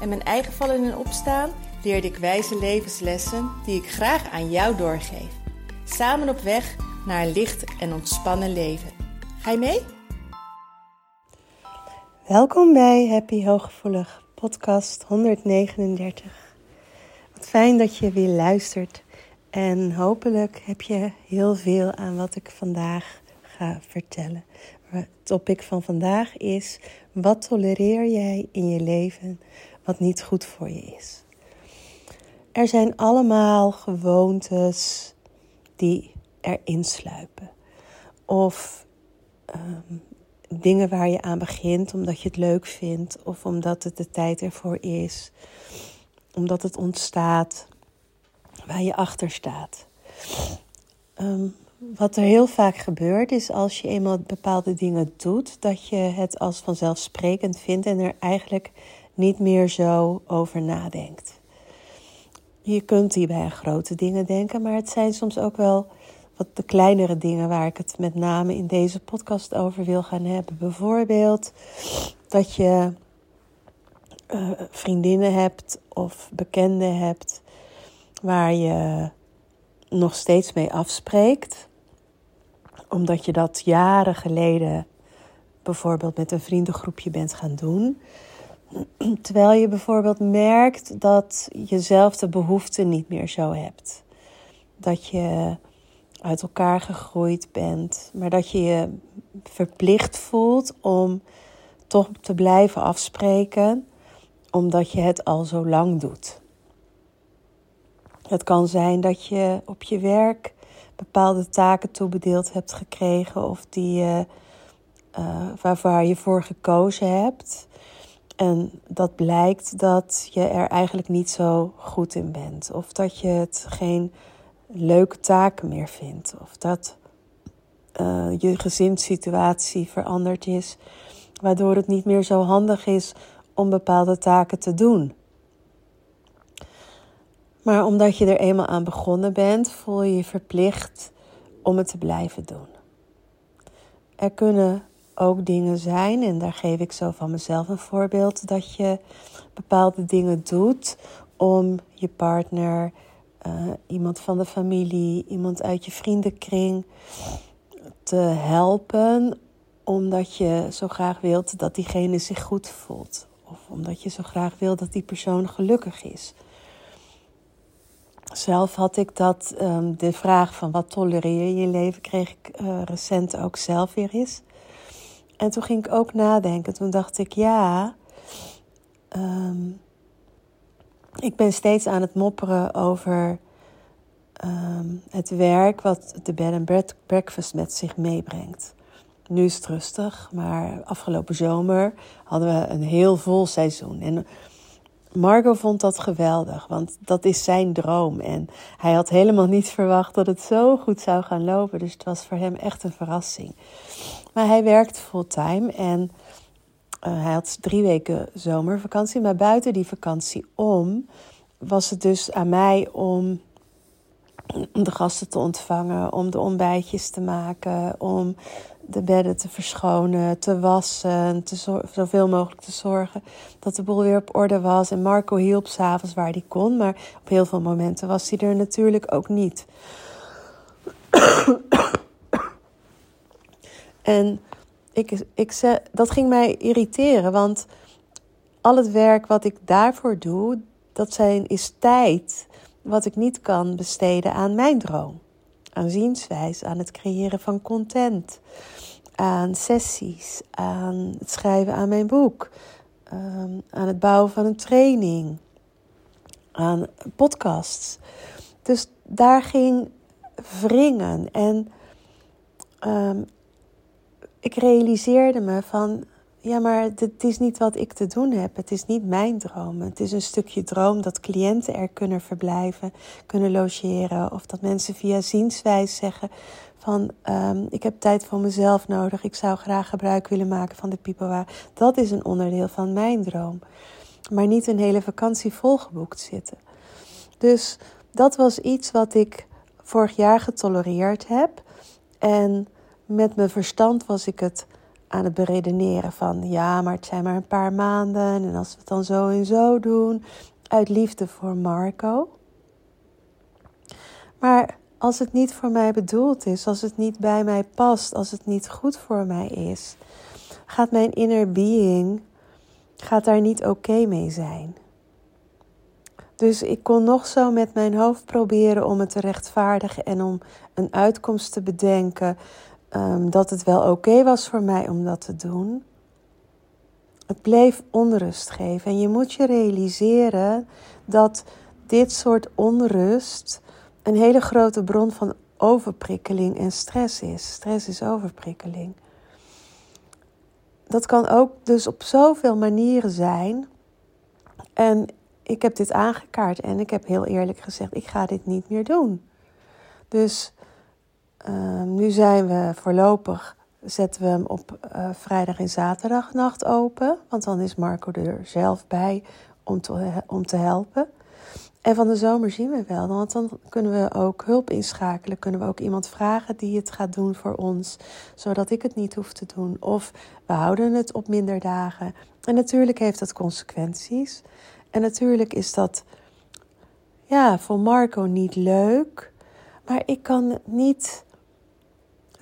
en mijn eigen vallen en opstaan leerde ik wijze levenslessen die ik graag aan jou doorgeef. Samen op weg naar een licht en ontspannen leven. Ga je mee? Welkom bij Happy Hooggevoelig, podcast 139. Wat fijn dat je weer luistert. En hopelijk heb je heel veel aan wat ik vandaag ga vertellen. Het topic van vandaag is: wat tolereer jij in je leven wat niet goed voor je is? Er zijn allemaal gewoontes die erin sluipen. Of um, dingen waar je aan begint omdat je het leuk vindt, of omdat het de tijd ervoor is, omdat het ontstaat, waar je achter staat. Um, wat er heel vaak gebeurt is als je eenmaal bepaalde dingen doet, dat je het als vanzelfsprekend vindt en er eigenlijk niet meer zo over nadenkt. Je kunt hierbij aan grote dingen denken, maar het zijn soms ook wel wat de kleinere dingen waar ik het met name in deze podcast over wil gaan hebben. Bijvoorbeeld dat je uh, vriendinnen hebt of bekenden hebt waar je nog steeds mee afspreekt, omdat je dat jaren geleden bijvoorbeeld met een vriendengroepje bent gaan doen. Terwijl je bijvoorbeeld merkt dat je zelf de behoefte niet meer zo hebt. Dat je uit elkaar gegroeid bent, maar dat je je verplicht voelt om toch te blijven afspreken, omdat je het al zo lang doet. Het kan zijn dat je op je werk bepaalde taken toebedeeld hebt gekregen of die je, uh, waarvoor je voor gekozen hebt. En dat blijkt dat je er eigenlijk niet zo goed in bent. Of dat je het geen leuke taken meer vindt. Of dat uh, je gezinssituatie veranderd is. Waardoor het niet meer zo handig is om bepaalde taken te doen. Maar omdat je er eenmaal aan begonnen bent, voel je je verplicht om het te blijven doen. Er kunnen ook dingen zijn, en daar geef ik zo van mezelf een voorbeeld, dat je bepaalde dingen doet om je partner, uh, iemand van de familie, iemand uit je vriendenkring te helpen, omdat je zo graag wilt dat diegene zich goed voelt. Of omdat je zo graag wil dat die persoon gelukkig is. Zelf had ik dat, um, de vraag van wat tolereer je in je leven, kreeg ik uh, recent ook zelf weer eens. En toen ging ik ook nadenken. Toen dacht ik, ja, um, ik ben steeds aan het mopperen over um, het werk wat de bed and breakfast met zich meebrengt. Nu is het rustig, maar afgelopen zomer hadden we een heel vol seizoen. En Marco vond dat geweldig, want dat is zijn droom. En hij had helemaal niet verwacht dat het zo goed zou gaan lopen. Dus het was voor hem echt een verrassing. Maar hij werkt fulltime en uh, hij had drie weken zomervakantie. Maar buiten die vakantie om was het dus aan mij om de gasten te ontvangen, om de ontbijtjes te maken, om de bedden te verschonen, te wassen, te zoveel mogelijk te zorgen dat de boel weer op orde was. En Marco hielp s'avonds waar hij kon, maar op heel veel momenten was hij er natuurlijk ook niet. en ik, ik, dat ging mij irriteren, want al het werk wat ik daarvoor doe, dat zijn, is tijd wat ik niet kan besteden aan mijn droom aan zienswijze, aan het creëren van content, aan sessies, aan het schrijven aan mijn boek, um, aan het bouwen van een training, aan podcasts. Dus daar ging wringen en um, ik realiseerde me van ja, maar het is niet wat ik te doen heb. Het is niet mijn droom. Het is een stukje droom dat cliënten er kunnen verblijven, kunnen logeren. Of dat mensen via zienswijs zeggen van um, ik heb tijd voor mezelf nodig. Ik zou graag gebruik willen maken van de pipowa. Dat is een onderdeel van mijn droom. Maar niet een hele vakantie volgeboekt zitten. Dus dat was iets wat ik vorig jaar getolereerd heb. En met mijn verstand was ik het aan het beredeneren van ja, maar het zijn maar een paar maanden en als we het dan zo en zo doen, uit liefde voor Marco. Maar als het niet voor mij bedoeld is, als het niet bij mij past, als het niet goed voor mij is, gaat mijn inner being gaat daar niet oké mee zijn. Dus ik kon nog zo met mijn hoofd proberen om het te rechtvaardigen en om een uitkomst te bedenken um, dat het wel oké was voor mij om dat te doen. Het bleef onrust geven. En je moet je realiseren dat dit soort onrust een hele grote bron van overprikkeling en stress is. Stress is overprikkeling. Dat kan ook dus op zoveel manieren zijn. En ik heb dit aangekaart en ik heb heel eerlijk gezegd: ik ga dit niet meer doen. Dus Ehm, nu zijn we voorlopig, zetten we hem op uh, vrijdag en zaterdagnacht open. Want dan is Marco er zelf bij om te, om te helpen. En van de zomer zien we wel, want dan kunnen we ook hulp inschakelen. Kunnen we ook iemand vragen die het gaat doen voor ons, zodat ik het niet hoef te doen. Of we houden het op minder dagen. En natuurlijk heeft dat consequenties. En natuurlijk is dat ja, voor Marco niet leuk. Maar ik kan niet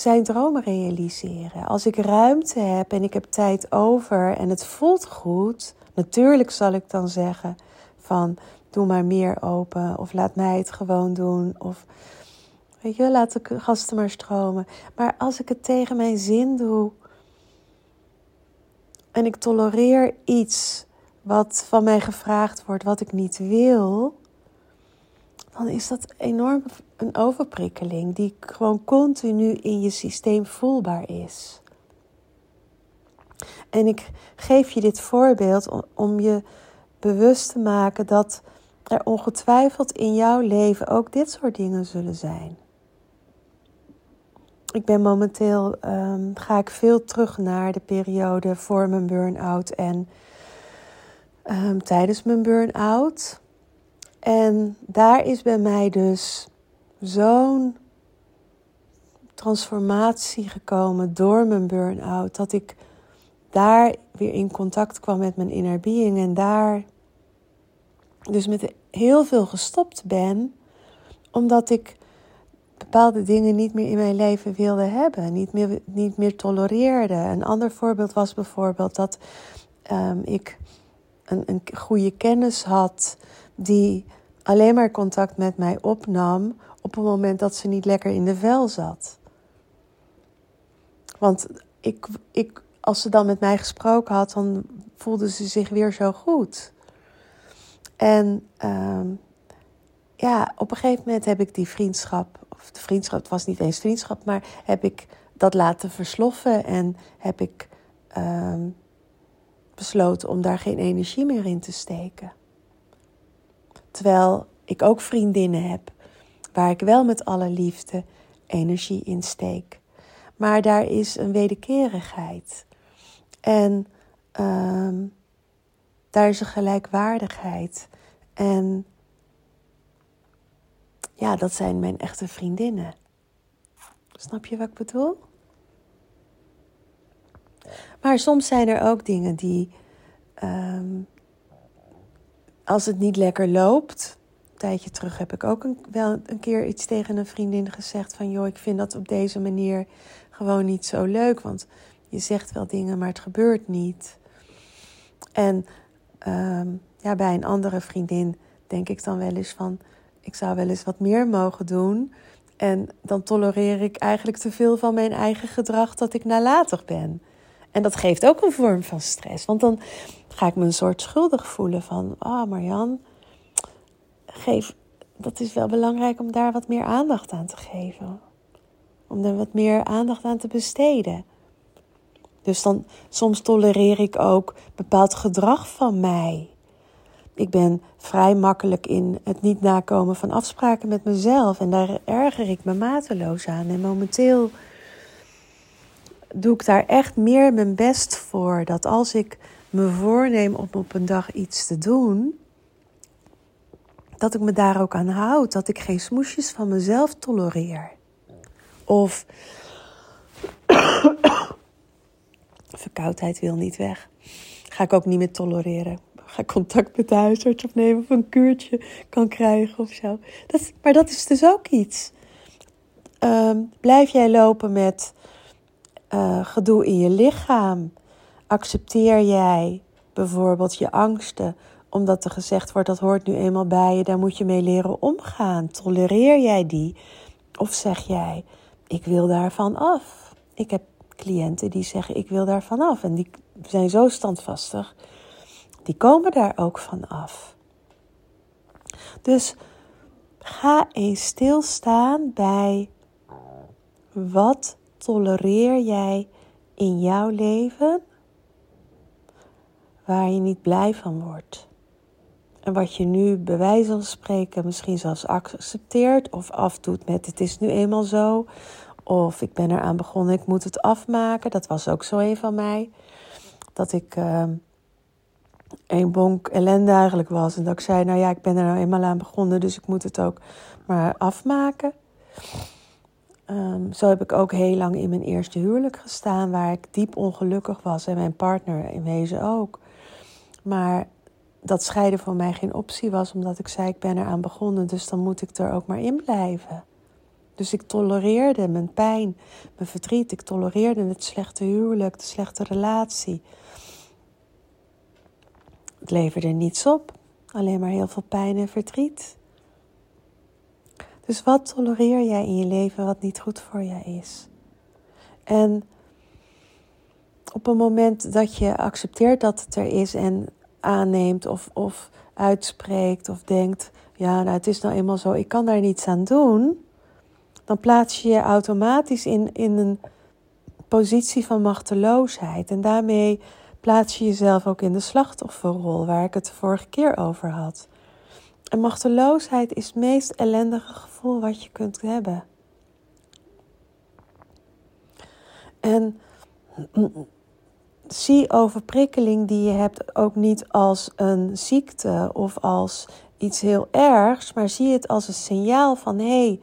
zijn dromen realiseren. Als ik ruimte heb en ik heb tijd over en het voelt goed, natuurlijk zal ik dan zeggen van doe maar meer open of laat mij het gewoon doen of weet je, laat de gasten maar stromen. Maar als ik het tegen mijn zin doe en ik tolereer iets wat van mij gevraagd wordt wat ik niet wil, dan is dat enorm een overprikkeling die gewoon continu in je systeem voelbaar is. En ik geef je dit voorbeeld om je bewust te maken dat er ongetwijfeld in jouw leven ook dit soort dingen zullen zijn. Ik ben momenteel, um, ga ik veel terug naar de periode voor mijn burn-out en um, tijdens mijn burn-out. En daar is bij mij dus zo'n transformatie gekomen door mijn burn-out. Dat ik daar weer in contact kwam met mijn inner being. En daar dus met heel veel gestopt ben. Omdat ik bepaalde dingen niet meer in mijn leven wilde hebben. Niet meer, niet meer tolereerde. Een ander voorbeeld was bijvoorbeeld dat um, ik een, een goede kennis had die alleen maar contact met mij opnam op het moment dat ze niet lekker in de vel zat. Want ik, ik, als ze dan met mij gesproken had, dan voelde ze zich weer zo goed. En uh, ja, op een gegeven moment heb ik die vriendschap, of de vriendschap, het was niet eens vriendschap, maar heb ik dat laten versloffen en heb ik uh, besloten om daar geen energie meer in te steken. Terwijl ik ook vriendinnen heb waar ik wel met alle liefde energie in steek. Maar daar is een wederkerigheid. En ehm, daar is een gelijkwaardigheid. En ja, dat zijn mijn echte vriendinnen. Snap je wat ik bedoel? Maar soms zijn er ook dingen die, um, als het niet lekker loopt, tijdje terug heb ik ook een, wel een keer iets tegen een vriendin gezegd van joh, ik vind dat op deze manier gewoon niet zo leuk, want je zegt wel dingen, maar het gebeurt niet. En ehm, ja, bij een andere vriendin denk ik dan wel eens van, ik zou wel eens wat meer mogen doen. En dan tolereer ik eigenlijk te veel van mijn eigen gedrag dat ik nalatig ben. En dat geeft ook een vorm van stress. Want dan ga ik me een soort schuldig voelen van, ah oh Marjan, geef, dat is wel belangrijk om daar wat meer aandacht aan te geven. Om er wat meer aandacht aan te besteden. Dus dan soms tolereer ik ook bepaald gedrag van mij. Ik ben vrij makkelijk in het niet nakomen van afspraken met mezelf. En daar erger ik me mateloos aan. En momenteel doe ik daar echt meer mijn best voor. Dat als ik me voorneem om op een dag iets te doen, dat ik me daar ook aan houd. Dat ik geen smoesjes van mezelf tolereer. Of verkoudheid wil niet weg. Ga ik ook niet meer tolereren. Ga contact met de huisarts opnemen of een kuurtje kan krijgen of zo. Dat, maar dat is dus ook iets. Ehm, blijf jij lopen met uh, gedoe in je lichaam? Accepteer jij bijvoorbeeld je angsten omdat er gezegd wordt dat hoort nu eenmaal bij je, daar moet je mee leren omgaan? Tolereer jij die? Of zeg jij, ik wil daarvan af? Ik heb cliënten die zeggen, ik wil daarvan af. En die zijn zo standvastig, die komen daar ook van af. Dus ga eens stilstaan bij wat tolereer jij in jouw leven waar je niet blij van wordt. En wat je nu bij wijze van spreken misschien zelfs accepteert of afdoet met het is nu eenmaal zo. Of ik ben eraan begonnen, ik moet het afmaken. Dat was ook zo een van mij. Dat ik uh, een bonk ellende eigenlijk was. En dat ik zei, nou ja, ik ben er nou eenmaal aan begonnen, dus ik moet het ook maar afmaken. Um, zo heb ik ook heel lang in mijn eerste huwelijk gestaan, waar ik diep ongelukkig was. En mijn partner in wezen ook. Maar dat scheiden voor mij geen optie was, omdat ik zei: Ik ben eraan begonnen, dus dan moet ik er ook maar in blijven. Dus ik tolereerde mijn pijn, mijn verdriet. Ik tolereerde het slechte huwelijk, de slechte relatie. Het leverde niets op, alleen maar heel veel pijn en verdriet. Dus wat tolereer jij in je leven wat niet goed voor je is? En op een moment dat je accepteert dat het er is en aanneemt of, of uitspreekt of denkt: ja, nou het is nou eenmaal zo, ik kan daar niets aan doen, dan plaats je je automatisch in, in een positie van machteloosheid. En daarmee plaats je jezelf ook in de slachtofferrol, waar ik het de vorige keer over had. En machteloosheid is het meest ellendige gevoel wat je kunt hebben. En zie overprikkeling die je hebt ook niet als een ziekte of als iets heel ergs, maar zie het als een signaal van hé, hey,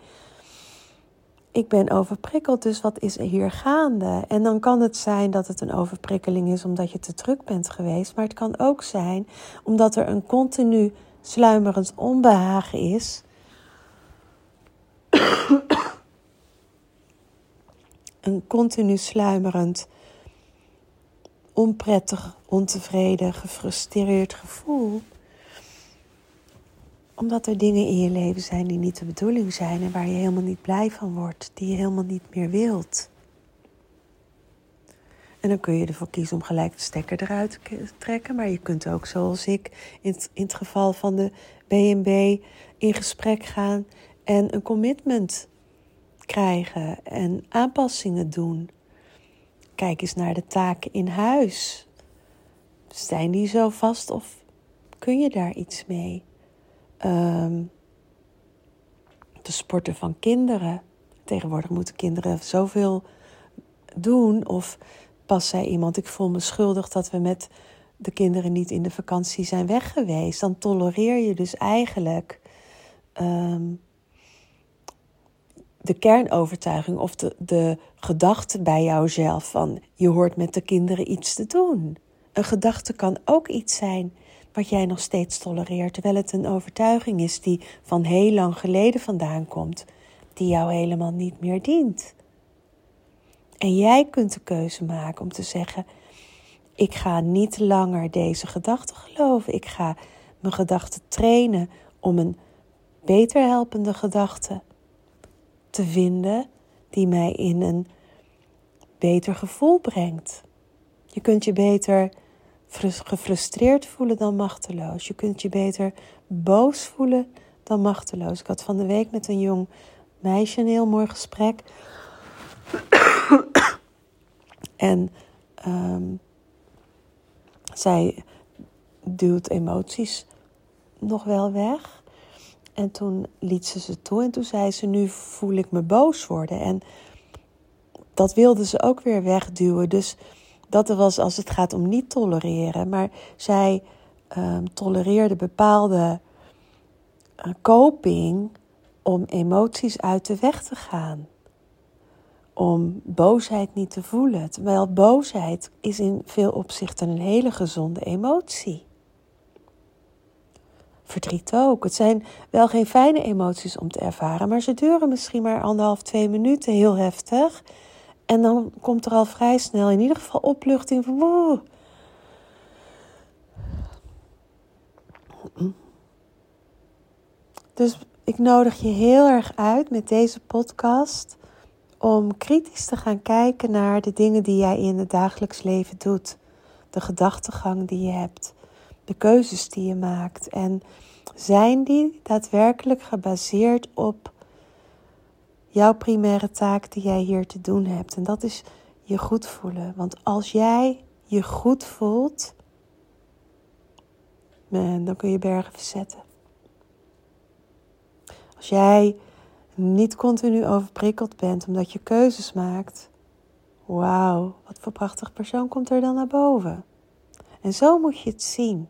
ik ben overprikkeld, dus wat is er hier gaande? En dan kan het zijn dat het een overprikkeling is omdat je te druk bent geweest, maar het kan ook zijn omdat er een continu sluimerend onbehagen is. een continu sluimerend onprettig, ontevreden, gefrustreerd gevoel. Omdat er dingen in je leven zijn die niet de bedoeling zijn en waar je helemaal niet blij van wordt, die je helemaal niet meer wilt. En dan kun je ervoor kiezen om gelijk de stekker eruit te trekken. Maar je kunt ook, zoals ik, in het, in het geval van de BNB, in gesprek gaan en een commitment krijgen en aanpassingen doen. Kijk eens naar de taken in huis. Zijn die zo vast of kun je daar iets mee? Um, de sporten van kinderen. Tegenwoordig moeten kinderen zoveel doen. Of pas zei iemand: Ik voel me schuldig dat we met de kinderen niet in de vakantie zijn weg geweest. Dan tolereer je dus eigenlijk um, de kernovertuiging of de, de gedachte bij jouzelf van je hoort met de kinderen iets te doen. Een gedachte kan ook iets zijn wat jij nog steeds tolereert, terwijl het een overtuiging is die van heel lang geleden vandaan komt, die jou helemaal niet meer dient. En jij kunt de keuze maken om te zeggen: ik ga niet langer deze gedachte geloven. Ik ga mijn gedachten trainen om een beter helpende gedachte te vinden die mij in een beter gevoel brengt. Je kunt je beter gefrustreerd voelen dan machteloos. Je kunt je beter boos voelen dan machteloos. Ik had van de week met een jong meisje een heel mooi gesprek. en ehm, zij duwt emoties nog wel weg. En toen liet ze ze toe en toen zei ze: Nu voel ik me boos worden. En dat wilde ze ook weer wegduwen. Dus dat was als het gaat om niet tolereren. Maar zij um, tolereerde bepaalde uh, coping om emoties uit de weg te gaan. Om boosheid niet te voelen. Terwijl boosheid is in veel opzichten een hele gezonde emotie. Verdriet ook. Het zijn wel geen fijne emoties om te ervaren, maar ze duren misschien maar anderhalf, twee minuten heel heftig. En dan komt er al vrij snel in ieder geval opluchting van wow. Dus ik nodig je heel erg uit met deze podcast om kritisch te gaan kijken naar de dingen die jij in het dagelijks leven doet. De gedachtegang die je hebt, de keuzes die je maakt. En zijn die daadwerkelijk gebaseerd op jouw primaire taak die jij hier te doen hebt? En dat is je goed voelen. Want als jij je goed voelt, dan kun je bergen verzetten. Als jij niet continu overprikkeld bent omdat je keuzes maakt, wauw, wat voor prachtig persoon komt er dan naar boven? En zo moet je het zien.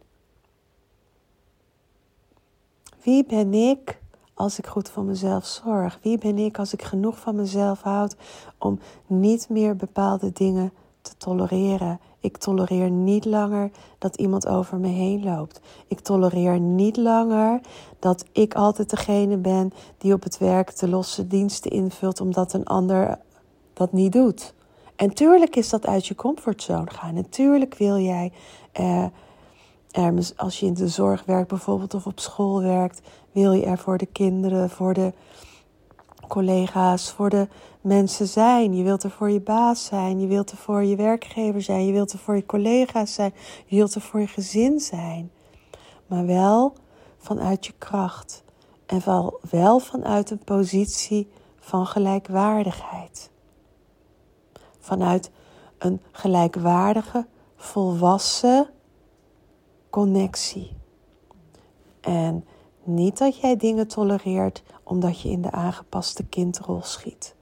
Wie ben ik als ik goed voor mezelf zorg? Wie ben ik als ik genoeg van mezelf houd om niet meer bepaalde dingen te tolereren? Ik tolereer niet langer dat iemand over me heen loopt. Ik tolereer niet langer dat ik altijd degene ben die op het werk de losse diensten invult omdat een ander dat niet doet. En tuurlijk is dat uit je comfortzone gaan. Natuurlijk wil jij, eh, als je in de zorg werkt bijvoorbeeld of op school werkt, wil je er voor de kinderen, voor de collega's, voor de mensen zijn. Je wilt er voor je baas zijn. Je wilt er voor je werkgever zijn. Je wilt er voor je collega's zijn. Je wilt er voor je gezin zijn. Maar wel vanuit je kracht. En wel, wel vanuit een positie van gelijkwaardigheid. Vanuit een gelijkwaardige, volwassen connectie. En niet dat jij dingen tolereert omdat je in de aangepaste kindrol schiet.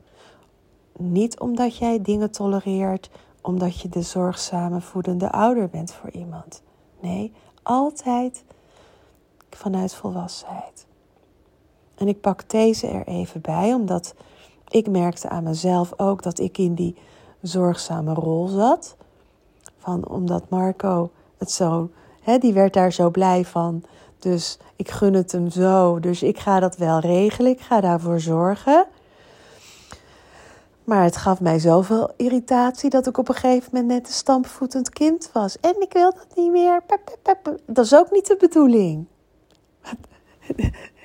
Niet omdat jij dingen tolereert omdat je de zorgzame voedende ouder bent voor iemand. Nee, altijd vanuit volwassenheid. En ik pak deze er even bij, omdat ik merkte aan mezelf ook dat ik in die zorgzame rol zat. Van omdat Marco het zo, hè, die werd daar zo blij van. Dus ik gun het hem zo. Dus ik ga dat wel regelen. Ik ga daarvoor zorgen. Maar het gaf mij zoveel irritatie dat ik op een gegeven moment net een stampvoetend kind was. En ik wil dat niet meer. Dat is ook niet de bedoeling.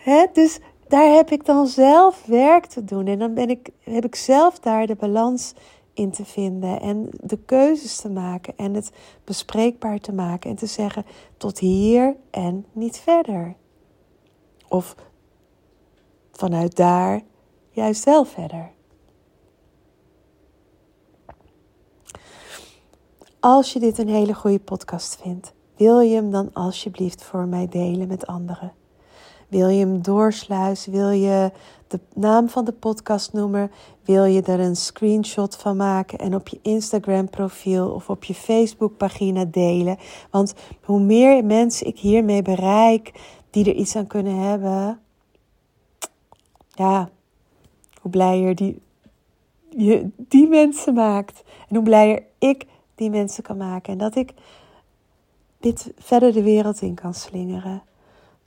Dus daar heb ik dan zelf werk te doen. En dan ben ik, heb ik zelf daar de balans in te vinden. En de keuzes te maken. En het bespreekbaar te maken. En te zeggen tot hier en niet verder. Of vanuit daar juist wel verder. Als je dit een hele goede podcast vindt, wil je hem dan alsjeblieft voor mij delen met anderen? Wil je hem doorsluizen? Wil je de naam van de podcast noemen? Wil je er een screenshot van maken en op je Instagram profiel of op je Facebook pagina delen? Want hoe meer mensen ik hiermee bereik die er iets aan kunnen hebben, ja, hoe blijer die, je die mensen maakt. En hoe blijer ik die mensen kan maken. En dat ik dit verder de wereld in kan slingeren.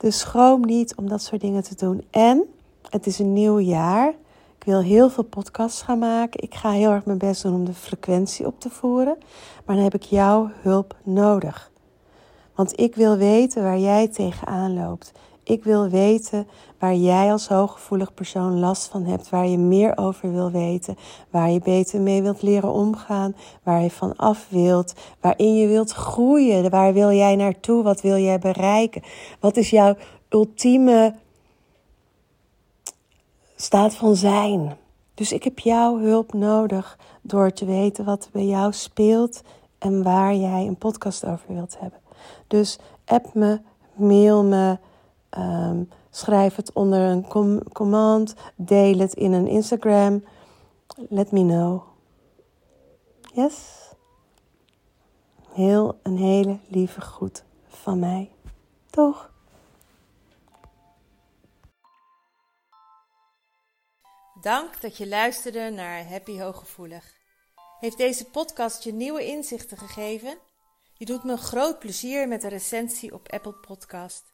Dus schroom niet om dat soort dingen te doen. En het is een nieuw jaar. Ik wil heel veel podcasts gaan maken. Ik ga heel erg mijn best doen om de frequentie op te voeren. Maar dan heb ik jouw hulp nodig. Want ik wil weten waar jij tegenaan loopt. Ik wil weten waar jij als hooggevoelig persoon last van hebt, waar je meer over wil weten, waar je beter mee wilt leren omgaan, waar je van af wilt, waarin je wilt groeien, waar wil jij naartoe, wat wil jij bereiken, wat is jouw ultieme staat van zijn. Dus ik heb jouw hulp nodig door te weten wat er bij jou speelt en waar jij een podcast over wilt hebben. Dus app me, mail me, um, schrijf het onder een com command, deel het in een Instagram. Let me know. Yes? Heel een hele lieve groet van mij. Toch? Dank dat je luisterde naar Happy Hooggevoelig. Heeft deze podcast je nieuwe inzichten gegeven? Je doet me groot plezier met een recensie op Apple Podcast.